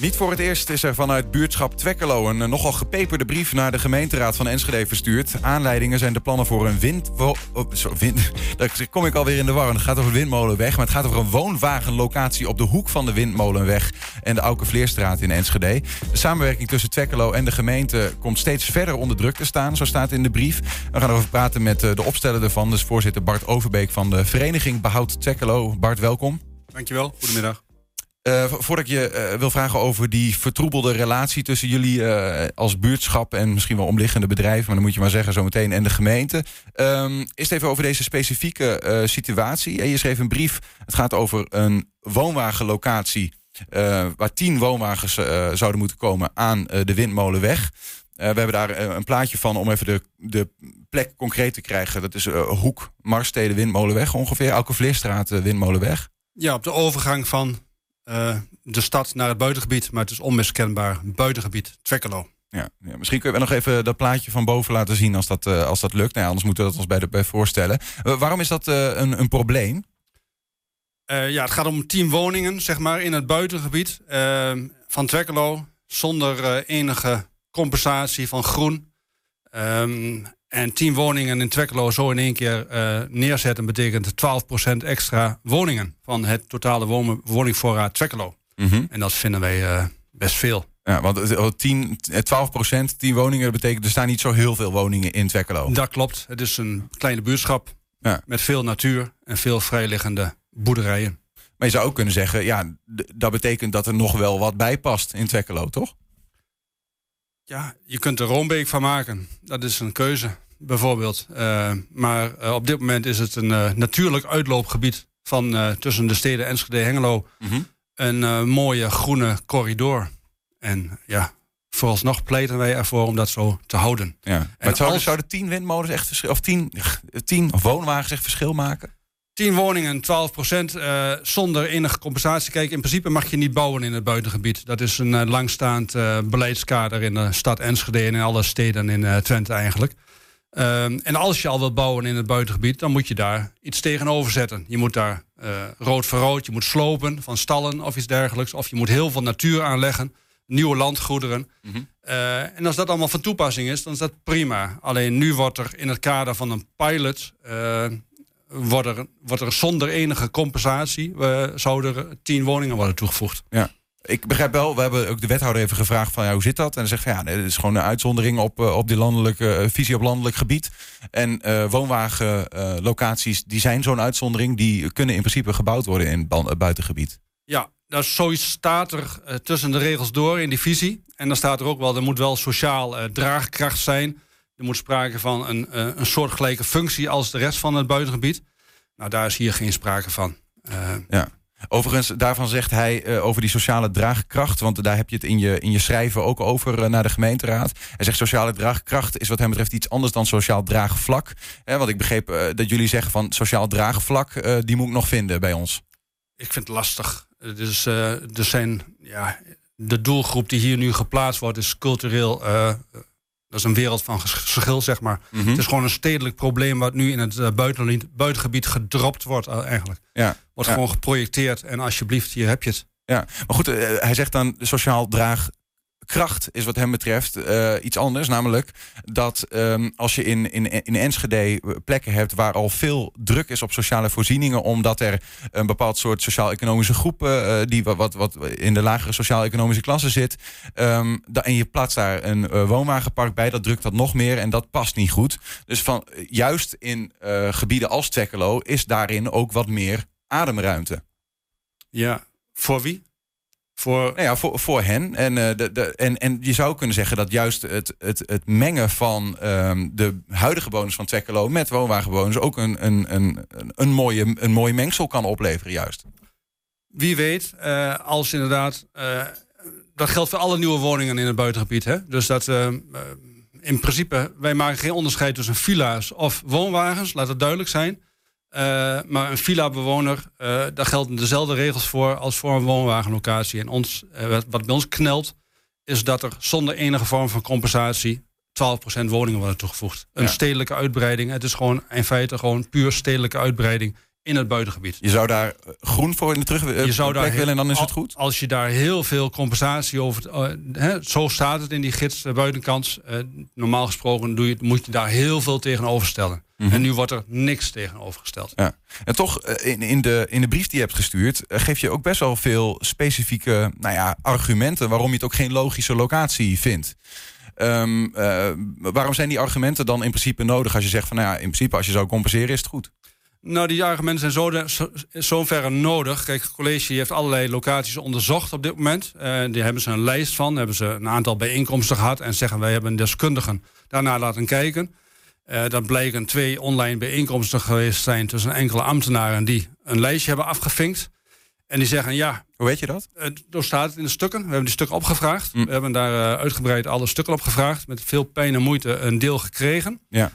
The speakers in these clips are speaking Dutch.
Niet voor het eerst is er vanuit buurtschap Twekkelo een eh, nogal gepeperde brief naar de gemeenteraad van Enschede verstuurd. Aanleidingen zijn de plannen voor een wind... Oh, sorry, wind daar kom ik alweer in de war. Het gaat over Windmolenweg, maar het gaat over een woonwagenlocatie op de hoek van de Windmolenweg en de Auke Vleerstraat in Enschede. De samenwerking tussen Twekkelo en de gemeente komt steeds verder onder druk te staan, zo staat in de brief. We gaan erover praten met eh, de opsteller ervan, dus voorzitter Bart Overbeek van de vereniging Behoud Twekkelo. Bart, welkom. Dankjewel, goedemiddag. Uh, voordat ik je uh, wil vragen over die vertroebelde relatie tussen jullie uh, als buurtschap en misschien wel omliggende bedrijven, maar dan moet je maar zeggen zometeen, en de gemeente. Is het even over deze specifieke situatie. Je schreef een brief. Het gaat over een woonwagenlocatie waar tien woonwagens zouden moeten komen aan de Windmolenweg. we hebben daar een plaatje van om even de, de plek concreet te krijgen. Dat is Hoek, Marstede, Windmolenweg ongeveer. Elke Vleerstraat, Windmolenweg. Ja, op de overgang van uh, de stad naar het buitengebied. Maar het is onmiskenbaar buitengebied, Twekkelo. Ja, ja, misschien kunnen we nog even dat plaatje van boven laten zien als dat, uh, als dat lukt. Nou ja, anders moeten we dat ons bij, de, bij voorstellen. Uh, waarom is dat een, een probleem? ja, het gaat om tien woningen, zeg maar, in het buitengebied van Twekkelo. Zonder enige compensatie van groen. Um, en tien woningen in Twekkelo zo in één keer uh, neerzetten... betekent 12% extra woningen van het totale woningvoorraad Twekkelo. Mm En dat vinden wij uh, best veel. Ja, want 10, 12 procent, 10 woningen, betekent er staan niet zo heel veel woningen in Twekkelo. Dat klopt. Het is een kleine buurtschap ja. met veel natuur en veel vrijliggende boerderijen. Maar je zou ook kunnen zeggen, ja, dat betekent dat er nog wel wat bij past in Twekkelo, toch? Ja, je kunt er Roombeek van maken. Dat is een keuze, bijvoorbeeld. Uh, maar uh, op dit moment is het een uh, natuurlijk uitloopgebied van tussen de steden Enschede en Hengelo. Mm -hmm. Een mooie groene corridor. En ja, vooralsnog pleiten wij ervoor om dat zo te houden. Ja. Maar zouden, als... zouden tien windmolens echt verschil, of tien, tien woonwagens echt verschil maken? 10 woningen, 12 procent, uh, zonder enige compensatie. Kijk, in principe mag je niet bouwen in het buitengebied. Dat is een uh, langstaand uh, beleidskader in de stad Enschede en in alle steden in Twente eigenlijk. Ehm, en als je al wilt bouwen in het buitengebied, dan moet je daar iets tegenover zetten. Je moet daar rood voor rood, je moet slopen van stallen of iets dergelijks. Of je moet heel veel natuur aanleggen, nieuwe landgoederen. Mm -hmm. en als dat allemaal van toepassing is, dan is dat prima. Alleen nu wordt er in het kader van een pilot wordt er, wordt er zonder enige compensatie... Zouden er tien woningen worden toegevoegd. Ja. Ik begrijp wel, we hebben ook de wethouder even gevraagd van ja, hoe zit dat? En hij zegt van ja, het is gewoon een uitzondering op, uh, op die landelijke uh, visie op landelijk gebied. En uh, woonwagenlocaties, die zijn zo'n uitzondering, die kunnen in principe gebouwd worden in het buitengebied. Ja, nou, zoiets staat er tussen de regels door in die visie. En dan staat er ook wel, er moet wel sociaal draagkracht zijn. Er moet sprake van een, uh, een soortgelijke functie als de rest van het buitengebied. Nou, daar is hier geen sprake van. Ja. Overigens, daarvan zegt hij uh, over die sociale draagkracht, want daar heb je het in je, in je schrijven ook over uh, naar de gemeenteraad. Hij zegt sociale draagkracht is wat hem betreft iets anders dan sociaal draagvlak. Eh, want ik begreep uh, dat jullie zeggen van sociaal draagvlak, die moet ik nog vinden bij ons. Ik vind het lastig. Dus, er zijn, ja, de doelgroep die hier nu geplaatst wordt, is cultureel is een wereld van verschil, zeg maar. Mhm. Het is gewoon een stedelijk probleem wat nu in het uh, buitengebied gedropt wordt uh, eigenlijk. Ja. Wordt gewoon geprojecteerd en alsjeblieft, hier heb je het. Ja, maar goed, uh, hij zegt dan sociaal draag kracht is wat hem betreft uh, iets anders. Namelijk dat um, als je in, in, in Enschede plekken hebt waar al veel druk is op sociale voorzieningen, omdat er een bepaald soort sociaal-economische groep uh, die wat, wat, wat in de lagere sociaal-economische klasse zit, um, en je plaatst daar een woonwagenpark bij, dat drukt dat nog meer en dat past niet goed. Dus van, juist in gebieden als Twekkelo is daarin ook wat meer ademruimte. Ja, voor wie? Voor... Nou ja, voor, voor hen. En, uh, de, en, en je zou kunnen zeggen dat juist het, het, het mengen van um, de huidige bewoners van Twekkelo met woonwagenbewoners ook een, een, een, een, mooie, een mooi mengsel kan opleveren, juist. Wie weet, uh, als inderdaad. Uh, dat geldt voor alle nieuwe woningen in het buitengebied. Hè? Dus dat in principe, wij maken geen onderscheid tussen villa's of woonwagens, laat het duidelijk zijn. Uh, maar een villa-bewoner, uh, daar gelden dezelfde regels voor als voor een woonwagenlocatie. En ons, uh, wat bij ons knelt, is dat er zonder enige vorm van compensatie 12% woningen worden toegevoegd. Een ja. stedelijke uitbreiding. Het is gewoon in feite gewoon puur stedelijke uitbreiding in het buitengebied. Je zou daar eh, groen voor in de terug je zou daar willen en dan is het goed? Als je daar heel veel compensatie over... Uh, zo staat het in die gids, de buitenkant. normaal gesproken doe je, moet je daar heel veel tegenover stellen. Mhm. En nu wordt er niks tegenover gesteld. Ja. En toch, in, in, de, in de brief die je hebt gestuurd... geef je ook best wel veel specifieke nou ja, argumenten... waarom je het ook geen logische locatie vindt. Ehm, eh, waarom zijn die argumenten dan in principe nodig als je zegt van nou ja, in principe als je zou compenseren is het goed? Nou, die argumenten zijn zo, zoverre nodig. Kijk, het college heeft allerlei locaties onderzocht op dit moment. Uh, die hebben ze een lijst van, hebben ze een aantal bijeenkomsten gehad en zeggen wij hebben deskundigen daarna laten kijken. Uh, dat blijken twee online bijeenkomsten geweest zijn tussen enkele ambtenaren die een lijstje hebben afgevinkt. En die zeggen ja. Hoe weet je dat? Uh, staat het in de stukken. We hebben die stukken opgevraagd. Mm. We hebben daar uitgebreid alle stukken opgevraagd. Met veel pijn en moeite een deel gekregen. Ja.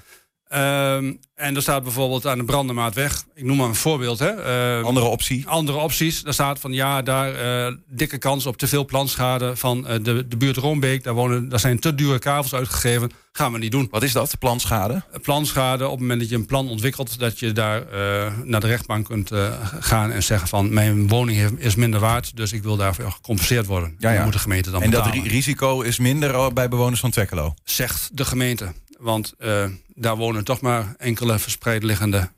Um, en er staat bijvoorbeeld aan de Brandenmaatweg, ik noem maar een voorbeeld. Hè, uh, andere optie? Andere opties. Daar staat van ja, daar uh, dikke kans op te veel planschade van uh, de, de buurt Roombeek. Daar, wonen, daar zijn te dure kavels uitgegeven. Gaan we niet doen. Wat is dat, planschade? Planschade, op het moment dat je een plan ontwikkelt, dat je daar naar de rechtbank kunt gaan en zeggen van mijn woning is minder waard, dus ik wil daarvoor gecompenseerd worden. Ja, ja. moet de gemeente dan en betalen. En dat risico is minder bij bewoners van Twekkelo? Zegt de gemeente. Want uh, daar wonen toch maar enkele verspreid liggende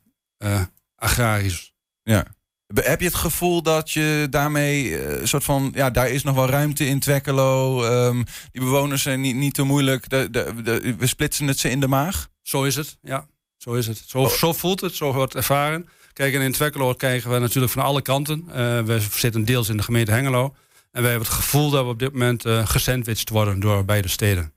uh, agrariërs. Ja. Heb je het gevoel dat je daarmee uh, soort van, ja, daar is nog wel ruimte in Twekkelo. Um, die bewoners zijn niet, niet te moeilijk. De, de, de, we splitsen het ze in de maag? Zo is het, ja. Zo is het. Zo, oh. zo voelt het, zo wordt ervaren. Kijk, en in Twekkelo krijgen we natuurlijk van alle kanten. We zitten deels in de gemeente Hengelo. En wij hebben het gevoel dat we op dit moment uh, gesandwiched worden door beide steden.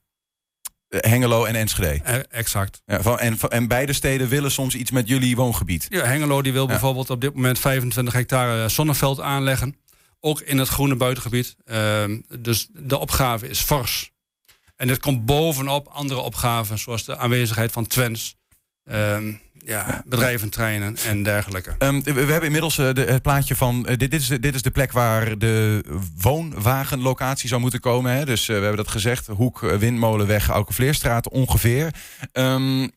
Hengelo en Enschede. Eh, exact. Ja, van, en, en beide steden willen soms iets met jullie woongebied. Ja, Hengelo die wil bijvoorbeeld op dit moment 25 hectare eh, zonneveld aanleggen. Ook in het groene buitengebied. Uh, dus de opgave is fors. En dit komt bovenop andere opgaven, zoals de aanwezigheid van Twens. Uh, ja, bedrijventreinen en dergelijke. Um, we, hebben inmiddels de, het plaatje van. Uh, dit, dit, is de, dit is de plek waar de woonwagenlocatie zou moeten komen. Hè? Dus uh, we hebben dat gezegd. Hoek, Windmolenweg, Aukevleerstraat ongeveer. Um,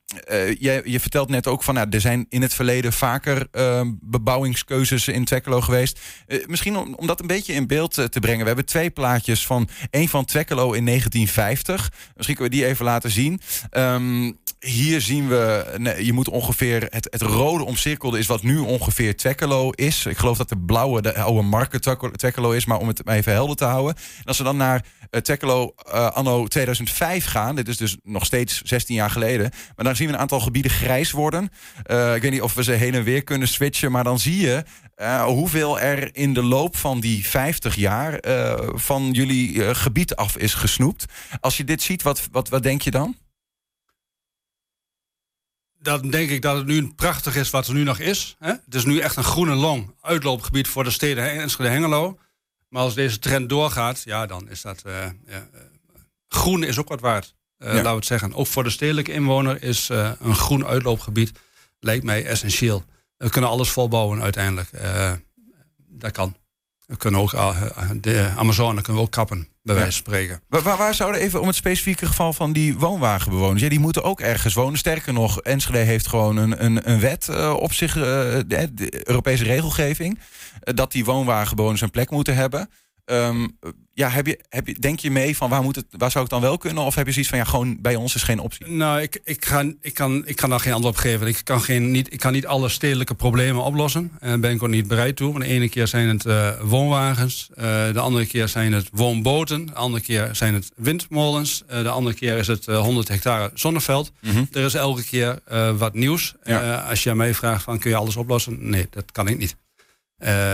je, je vertelt net ook van. Nou, er zijn in het verleden vaker ehm, bebouwingskeuzes in Twekkelo geweest. misschien om, om, dat een beetje in beeld te brengen. We hebben twee plaatjes van. één van Twekkelo in 1950. Misschien kunnen we die even laten zien. Um, hier zien we, nee, je moet ongeveer, het, het rode omcirkelde is wat nu ongeveer Twekkelo is. Ik geloof dat de blauwe de oude market Twekkelo is, maar om het even helder te houden. En als we dan naar uh, anno 2005 gaan, dit is dus nog steeds 16 jaar geleden, maar dan zien we een aantal gebieden grijs worden. Uh, ik weet niet of we ze heen en weer kunnen switchen, maar dan zie je hoeveel er in de loop van die 50 jaar van jullie gebied af is gesnoept. Als je dit ziet, wat, wat, wat denk je dan? Dan denk ik dat het nu prachtig is wat er nu nog is. Hè? Het is nu echt een groene long uitloopgebied voor de steden Enschede Hengelo. Maar als deze trend doorgaat, ja, dan is dat... Uh, ja, groen is ook wat waard, uh, ja. laten we het zeggen. Ook voor de stedelijke inwoner is uh, een groen uitloopgebied... lijkt mij essentieel. We kunnen alles volbouwen uiteindelijk. dat kan. We kunnen ook de Amazone kunnen we ook kappen bij wijze van spreken. Waar, waar, zouden even om het specifieke geval van die woonwagenbewoners? Ja, die moeten ook ergens wonen. Sterker nog, Enschede heeft gewoon een, een, een wet uh, op zich, uh, de, de, Europese regelgeving, uh, dat die woonwagenbewoners een plek moeten hebben. Um, ja, heb je, heb je, denk je mee van waar, moet het, waar zou ik dan wel kunnen? Of heb je zoiets van ja, gewoon bij ons is geen optie? Nou, ik, ik, ga, ik, kan, ik kan daar geen antwoord op geven. Ik kan, geen, niet, ik kan niet alle stedelijke problemen oplossen. En daar ben ik ook niet bereid toe. Want de ene keer zijn het uh, woonwagens, uh, de andere keer zijn het woonboten, de andere keer zijn het windmolens, uh, de andere keer is het 100 hectare zonneveld. Mm -hmm. Er is elke keer wat nieuws. Ja. als je aan mij vraagt van kun je alles oplossen? Nee, dat kan ik niet.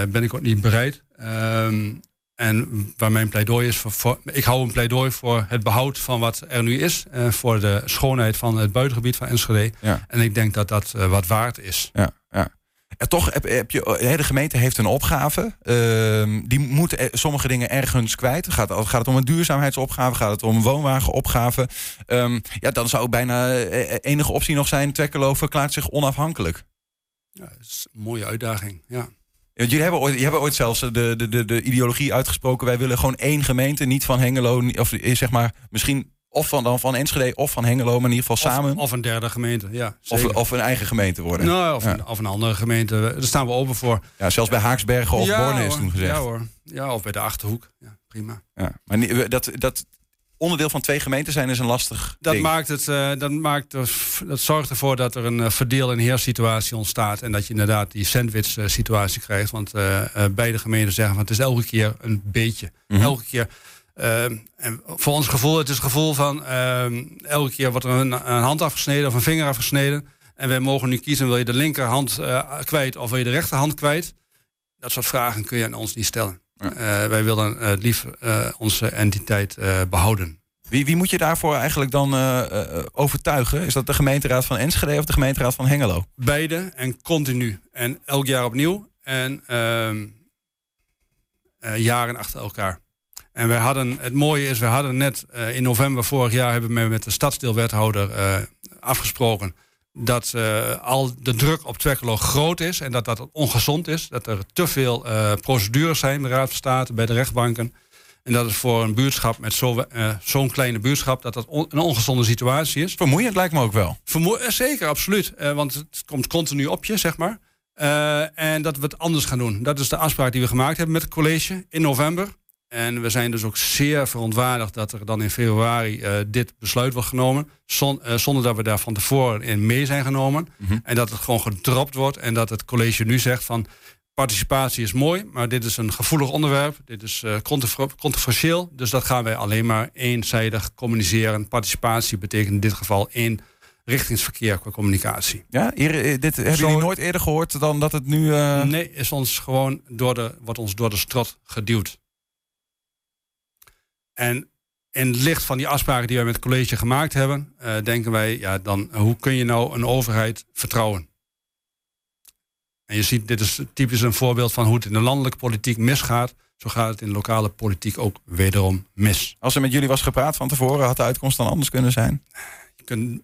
ben ik ook niet bereid. Ehm, en waar mijn pleidooi is, voor, voor, ik hou een pleidooi voor het behoud van wat er nu is. Uh, voor de schoonheid van het buitengebied van Enschede. Ja. En ik denk dat dat uh, wat waard is. Ja, ja. En toch heb, heb je, de gemeente heeft een opgave. Uh, die moet sommige dingen ergens kwijt. Gaat, gaat het om een duurzaamheidsopgave? Gaat het om een woonwagenopgave? Um, ja, dan zou bijna enige optie nog zijn. Twekkelo verklaart zich onafhankelijk. Ja, dat is een mooie uitdaging, ja. Jullie hebben ooit, hebben ooit zelfs de, de, de, de ideologie uitgesproken. Wij willen gewoon één gemeente, niet van Hengelo. Of zeg maar, misschien of van, dan van Enschede of van Hengelo, maar in ieder geval samen. Of, of een derde gemeente, ja. Of, of, een eigen gemeente worden. Nou, of, een, of, een, andere gemeente. Daar staan we open voor. Ja, zelfs bij Haaksbergen of ja, Borne is toen gezegd. Ja hoor. Ja, of bij de Achterhoek. Ja, prima. Ja, maar dat, dat onderdeel van twee gemeenten zijn is een lastig dat ding. Maakt het, uh, dat, maakt, dat zorgt ervoor dat er een uh, verdeel- en heerssituatie ontstaat. En dat je inderdaad die sandwich-situatie krijgt. Want uh, beide gemeenten zeggen van het is elke keer een beetje. Mm -hmm. Elke keer Ehm, en voor ons gevoel, het is het gevoel van ehm, elke keer wordt er een, een, hand afgesneden of een vinger afgesneden. En wij mogen nu kiezen, wil je de linkerhand kwijt of wil je de rechterhand kwijt? Dat soort vragen kun je aan ons niet stellen. Ja. Uh, wij willen uh, liever onze entiteit behouden. Wie, wie, moet je daarvoor eigenlijk dan overtuigen? Is dat de gemeenteraad van Enschede of de gemeenteraad van Hengelo? Beide en continu. En elk jaar opnieuw. En ehm, jaren achter elkaar. En wij hadden, het mooie is, we hadden net in november vorig jaar hebben we met de stadsdeelwethouder afgesproken dat uh, al de druk op Twekkelo groot is en dat dat ongezond is. Dat er te veel procedures zijn bij de Raad van State, bij de rechtbanken. En dat het voor een buurtschap met zo'n zo kleine buurtschap, dat dat on, een ongezonde situatie is. Vermoeiend lijkt me ook wel. Vermoe zeker, absoluut. want het komt continu op je, zeg maar. en dat we het anders gaan doen. Dat is de afspraak die we gemaakt hebben met het college in november. En we zijn dus ook zeer verontwaardigd dat er dan in februari uh, dit besluit wordt genomen. Zon, uh, zonder dat we daar van tevoren in mee zijn genomen. Mm -hmm. En dat het gewoon gedropt wordt. En dat het college nu zegt van participatie is mooi, maar dit is een gevoelig onderwerp. Dit is uh, controversieel. Dus dat gaan wij alleen maar eenzijdig communiceren. Participatie betekent in dit geval één richtingsverkeer qua communicatie. Ja, hier, dit hebben jullie nooit eerder gehoord dan dat het nu. Nee, is ons gewoon door de, wordt ons door de strot geduwd. En in het licht van die afspraken die wij met het college gemaakt hebben, uh, denken wij, ja, dan hoe kun je nou een overheid vertrouwen? En je ziet, dit is typisch een voorbeeld van hoe het in de landelijke politiek misgaat. Zo gaat het in de lokale politiek ook wederom mis. Als er met jullie was gepraat van tevoren, had de uitkomst dan anders kunnen zijn? Je kunt,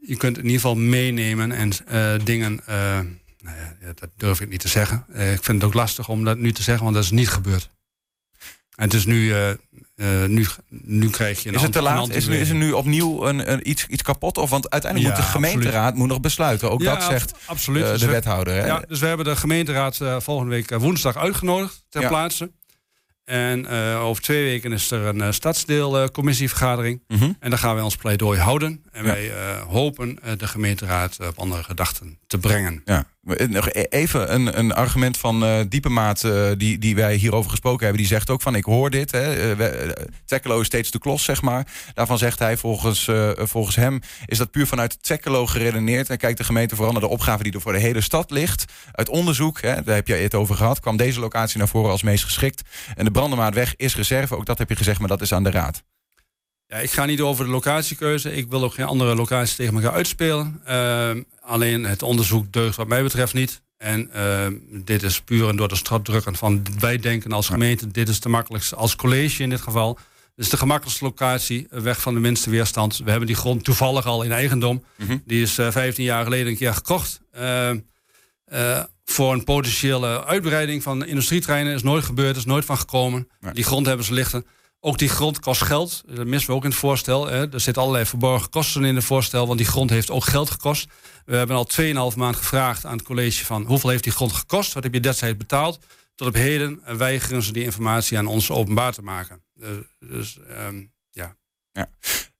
je kunt in ieder geval meenemen en uh, dingen. Uh, nou ja, dat durf ik niet te zeggen. ik vind het ook lastig om dat nu te zeggen, want dat is niet gebeurd. En het is nu, uh, uh, nu, nu krijg je een Is het te laat? Is, is er nu opnieuw een, een, iets, iets kapot? Of want uiteindelijk ja, moet de gemeenteraad moet nog besluiten. Ook ja, dat zegt absoluut. Uh, dus de we, wethouder. Ja, dus we hebben de gemeenteraad volgende week woensdag uitgenodigd ter plaatse. En over twee weken is er een stadsdeelcommissievergadering. Mm -hmm. En daar gaan wij ons pleidooi houden. En wij hopen de gemeenteraad op andere gedachten te brengen. Ja. Nog even een, een argument van uh, Diepemaat, uh, die, die wij hierover gesproken hebben. Die zegt ook van, ik hoor dit. Hè, uh, is steeds de klos, zeg maar. Daarvan zegt hij, volgens, volgens hem is dat puur vanuit Twekkelo geredeneerd. En kijkt de gemeente vooral naar de opgave die er voor de hele stad ligt. Uit onderzoek, hè, daar heb jij het over gehad, kwam deze locatie naar voren als meest geschikt. En de Brandemaatweg is reserve, ook dat heb je gezegd, maar dat is aan de raad. Ja, ik ga niet over de locatiekeuze. Ik wil ook geen andere locaties tegen elkaar uitspelen. Uh, alleen het onderzoek deugt wat mij betreft niet. En uh, dit is puur en door de strot drukken van wij denken als gemeente, dit is de makkelijkste, als college in dit geval. Dit is de gemakkelijkste locatie, weg van de minste weerstand. We hebben die grond toevallig al in eigendom. Mm -hmm. Die is uh, 15 jaar geleden een keer gekocht. Uh, voor een potentiële uitbreiding van industrietreinen is nooit gebeurd, is nooit van gekomen. Die grond hebben ze liggen. Ook die grond kost geld. Dat missen we ook in het voorstel. Hè. Er zitten allerlei verborgen kosten in het voorstel, want die grond heeft ook geld gekost. We hebben al 2,5 maand gevraagd aan het college van hoeveel heeft die grond gekost? Wat heb je destijds betaald? Tot op heden weigeren ze die informatie aan ons openbaar te maken. Dus um, ja. ja.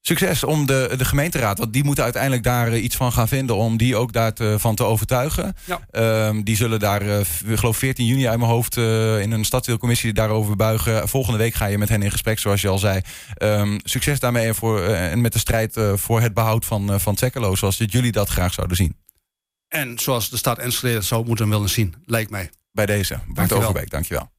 Succes om de, de gemeenteraad, want die moeten uiteindelijk daar uh, iets van gaan vinden om die ook daarvan te overtuigen. Ja. Um, die zullen daar, uh, ik geloof 14 juni uit mijn hoofd, uh, in een stadsdeelcommissie daarover buigen. Volgende week ga je met hen in gesprek, zoals je al zei. Um, succes daarmee en, voor, en met de strijd voor het behoud van, van Twekkelo, zoals jullie dat graag zouden zien. En zoals de stad Enschede zou moeten willen zien, lijkt mij. Bij deze. Bart Overbeek, dankjewel.